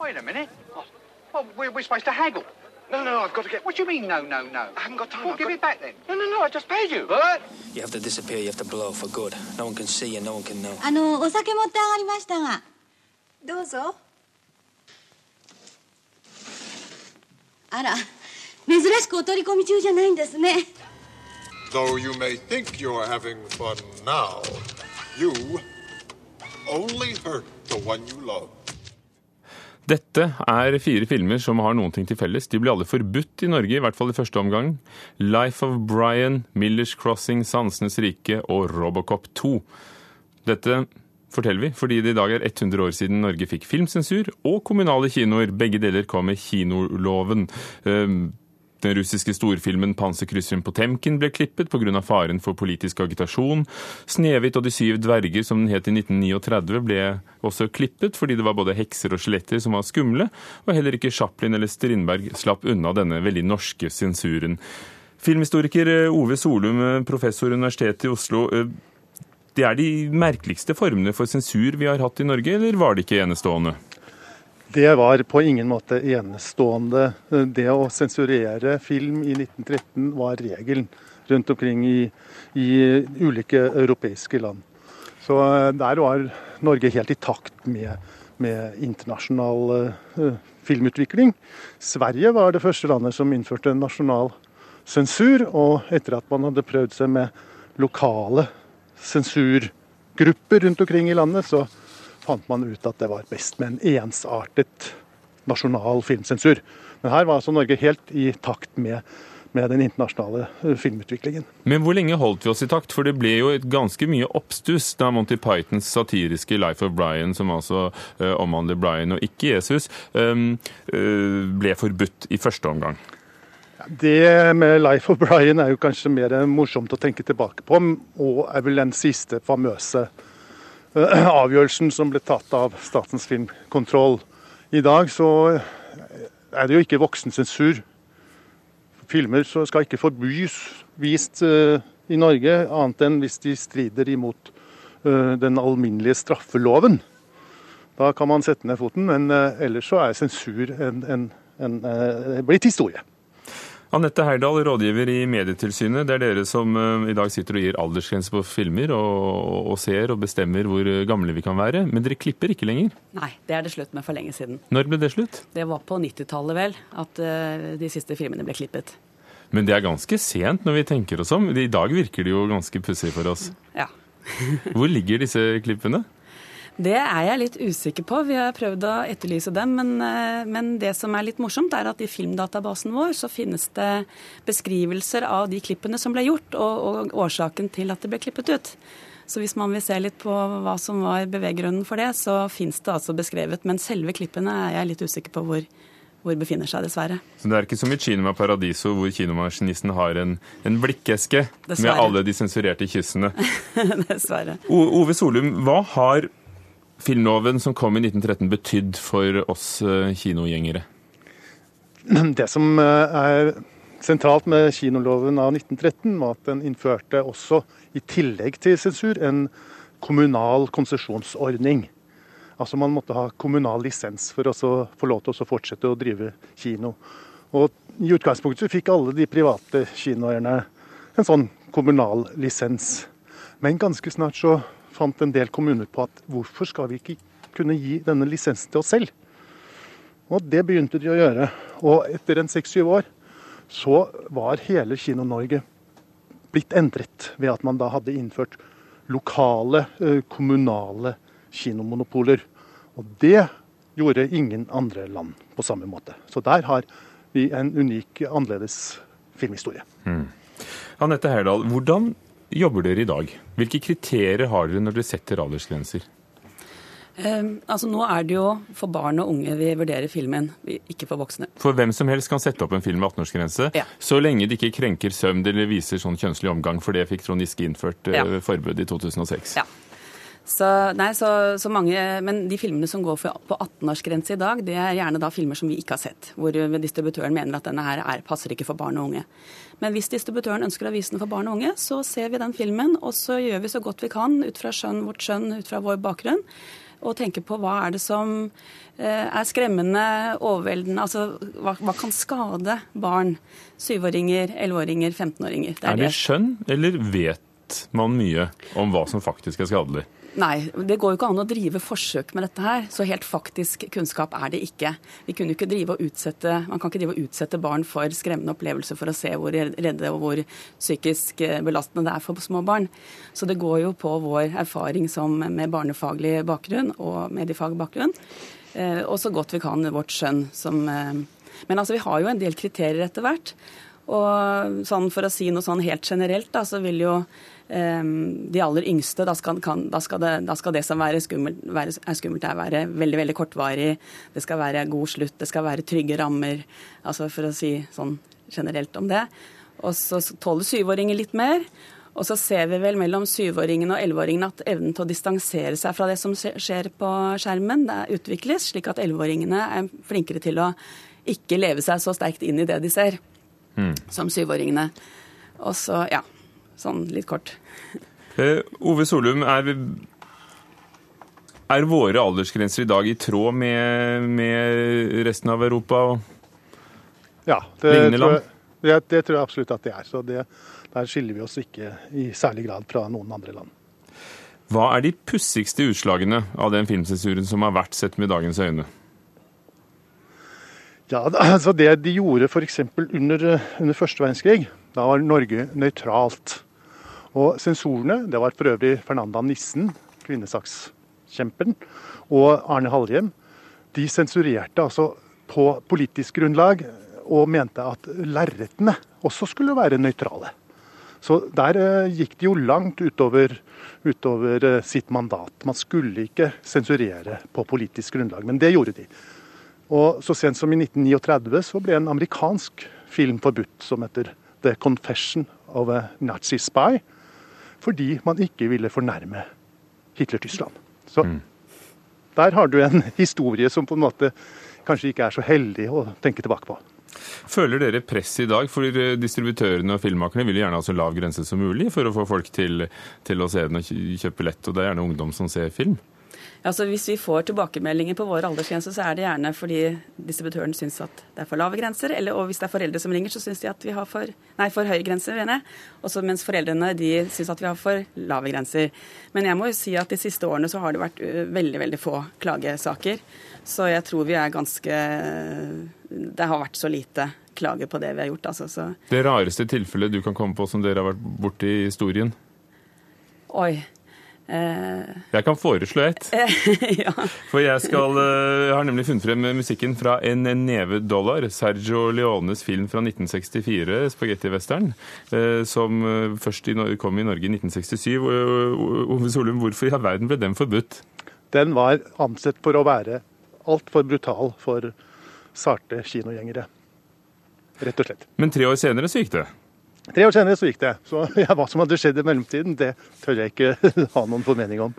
Wait a minute. Well, we're, we're supposed to haggle. No, no, I've got to get. What do you mean, no, no, no? I haven't got time. Well, I've give got- it back then. No, no, no, I just paid you. Bert! You have to disappear, you have to blow for good. No one can see you, no one can know. あのお酒持って上がりましたがどうぞあら珍しくお取り込み中じゃないんですね Though you may think you're having fun now, you only hurt the one you love. Dette er fire filmer som har noen ting til felles. De ble alle forbudt i Norge, i hvert fall i første omgang. Life of Brian, Millers Crossing, Sansenes rike og Robocop 2. Dette forteller vi fordi det i dag er 100 år siden Norge fikk filmsensur og kommunale kinoer. Begge deler kom med kinoloven. Den russiske storfilmen 'Panserkrysseren Potemkin' ble klippet pga. faren for politisk agitasjon. 'Snehvit og de syv dverger', som den het i 1939, ble også klippet fordi det var både hekser og skjeletter som var skumle, og heller ikke Chaplin eller Strindberg slapp unna denne veldig norske sensuren. Filmhistoriker eh, Ove Solum, eh, professor Universitetet i Oslo. eh, Det er de merkeligste formene for sensur vi har hatt i Norge, eller var det ikke enestående? Det var på ingen måte enestående. Det å sensurere film i 1913 var regelen rundt omkring i, i ulike europeiske land. Så eh, der var Norge helt i takt med, med internasjonal uh, filmutvikling. Sverige var det første landet som innførte nasjonal sensur, og etter at man hadde prøvd seg med lokale sensurgrupper rundt omkring i landet, så fant man ut at det var best med en ensartet nasjonal filmsensur. Men her var altså Norge helt i takt med, med den internasjonale eh, filmutviklingen. Men hvor lenge holdt vi oss i takt? For det ble jo et ganske mye oppstuss da Monty Pythons satiriske 'Life of Brian', som altså uh, omhandler Brian og ikke Jesus, um, uh, ble forbudt i første omgang. Det med 'Life of Brian' er jo kanskje mer morsomt å tenke tilbake på, og er vel den siste famøse eh, avgjørelsen som ble tatt av Statens filmkontroll. I dag så er det jo ikke voksensensur. Filmer skal ikke forbys vist eh, i Norge, annet enn hvis de strider imot eh, den alminnelige straffeloven. Da kan man sette ned foten, men eh, ellers så er sensur en, en, en, eh, blitt historie. Anette Heyerdahl, rådgiver i Medietilsynet. Det er dere som eh, i dag sitter og gir aldersgrense på filmer, og, og ser og bestemmer hvor gamle vi kan være. Men dere klipper ikke lenger. Nei, det er det slutt med for lenge siden. Når ble det slutt? Det var på 90-tallet vel at eh, de siste filmene ble klippet. Men det er ganske sent når vi tenker oss om. I dag virker det jo ganske pussig for oss. Ja. Hvor ligger disse klippene? Det er jeg litt usikker på. Vi har prøvd å etterlyse dem. Men, eh, men det som er litt morsomt, er at i filmdatabasen vår så finnes det beskrivelser av de klippene som ble gjort, og, og årsaken til at det ble klippet ut. Så hvis man vil se litt på hva som var beveggrunnen for det, så finnes det altså beskrevet. Men selve klippene er jeg litt usikker på hvor, hvor befinner seg, dessverre. Så det er ikke som i Kinema Paradiso, hvor kinomaskinisten har en, en blikkeske med alle de sensurerte kyssene. dessverre. O Ove Solum, hva har filmloven som kom i 1913 betydd for oss eh, kinogjengere? Det som eh, er sentralt med kinoloven av 1913, var at den innførte også, i tillegg til sensur, en kommunal konsesjonsordning. Altså Man måtte ha kommunal lisens for å få lov til å fortsette å drive kino. Og I utgangspunktet fikk alle de private kinoeierne en sånn kommunal lisens. Men ganske snart så fant en del kommuner på at hvorfor skal vi ikke kunne gi denne lisensen til oss selv? Og det begynte de å gjøre. Og etter en seks-syv år så var hele Kino-Norge blitt endret ved at man da hadde innført lokale, eh, kommunale kinomonopoler. Og det gjorde ingen andre land på samme måte. Så der har vi en unik, annerledes filmhistorie. Anette Heyerdahl, hvordan jobber dere i dag? Hvilke kriterier har dere når dere setter aldersgrenser? Eh, altså Nå er det jo for barn og unge vi vurderer filmen, ikke for voksne. For hvem som helst kan sette opp en film med 18-årsgrense, Ja. så lenge det ikke krenker søvn eller viser sånn kjønnslig omgang, for det fikk Trond Giske innført eh, Ja. forbud i 2006. Ja. Så, nei, så, så mange, men de filmene som går for, på 18-årsgrense i dag, det er gjerne da filmer som vi ikke har sett. Hvor distributøren mener at denne her er, passer ikke for barn og unge. Men hvis distributøren ønsker å vise den for barn og unge, så ser vi den filmen, og så gjør vi så godt vi kan ut fra skjønn, vårt skjønn, ut fra vår bakgrunn. og tenke på hva er det som eh, er skremmende, overveldende Altså hva, hva kan skade barn? Syvåringer, elleveåringer, 15-åringer. Er det skjønn, eller vet man mye om hva som faktisk er skadelig? Nei, det går jo ikke an å drive forsøk med dette her. Så helt faktisk kunnskap er det ikke. Vi kunne ikke drive og utsette, Man kan ikke drive og utsette barn for skremmende opplevelser for å se hvor redde og hvor psykisk eh, belastende det er for små barn. Så det går jo på vår erfaring som med barnefaglig bakgrunn og mediefaglig bakgrunn. Eh, og så godt vi kan vårt skjønn som eh, Men altså, vi har jo en del kriterier etter hvert. Og sånn for å si noe sånn helt generelt, da, så vil jo um, de aller yngste, da skal, kan, da skal, det, da skal det, som være skummelt, være, er skummelt, er være veldig veldig kortvarig. Det skal være god slutt, det skal være trygge rammer. altså For å si sånn generelt om det. Og så tåler syvåringer litt mer. Og så ser vi vel mellom syvåringene og elleveåringene at evnen til å distansere seg fra det som skjer på skjermen, det utvikles, slik at elleveåringene er flinkere til å ikke leve seg så sterkt inn i det de ser, mm. som syvåringene. Og så, ja sånn litt kort. Eh, Ove Solum, er, er, våre aldersgrenser i dag i tråd med, med resten av Europa og ja, det lignende land? Jeg, det, det, tror jeg absolutt at det er. Så det, der skiller vi oss ikke i særlig grad fra noen andre land. Hva er de pussigste utslagene av den filmsensuren som har vært sett med dagens øyne? Ja, altså Det de gjorde f.eks. Under, under første verdenskrig, da var Norge nøytralt. Og sensorene, det var for øvrig Fernanda Nissen, kvinnesakskjemperen, og Arne Halhjem, de sensurerte altså på politisk grunnlag og mente at lerretene også skulle være nøytrale. Så der eh, gikk de jo langt utover, utover eh, sitt mandat. Man skulle ikke sensurere på politisk grunnlag, men det gjorde de. Og Så sent som i 1939 så ble en amerikansk film forbudt som heter 'The Confession of a Nazi Spy' fordi man ikke ville fornærme Hitler-Tyskland. Så mm. der har du en historie som på en måte kanskje ikke er så heldig å tenke tilbake på. Føler dere press i dag? For distributørene og filmmakerne vil gjerne ha så lav grense som mulig for å få folk til, til å se den og kjøpe lett, og det er gjerne ungdom som ser film? Altså, hvis vi får tilbakemeldinger på våre aldersgrenser, så er det gjerne fordi distributøren syns at det er for lave grenser. Eller, og hvis det er foreldre som ringer, så syns de at vi har for, nei, for høye grenser. Også mens foreldrene de syns at vi har for lave grenser. Men jeg må jo si at de siste årene så har det vært veldig, veldig få klagesaker. Så jeg tror vi er ganske Det har vært så lite klager på det vi har gjort. Altså, så. Det rareste tilfellet du kan komme på som dere har vært borti i historien? Oi. Eh, jeg kan foreslå et. ja. For jeg, skal, eh, jeg har nemlig funnet frem musikken fra En neve dollar, Sergio Leones film fra 1964, spagettivestern, eh, som først kom i Norge i 1967. Ove Solum, hvorfor i all verden ble den forbudt? Den var ansett for å være altfor brutal for sarte kinogjengere. Rett og slett. Men tre år senere så gikk det? Tre år senere så gikk det. Så ja, hva som hadde skjedd i mellomtiden, det tør jeg ikke ha noen formening om.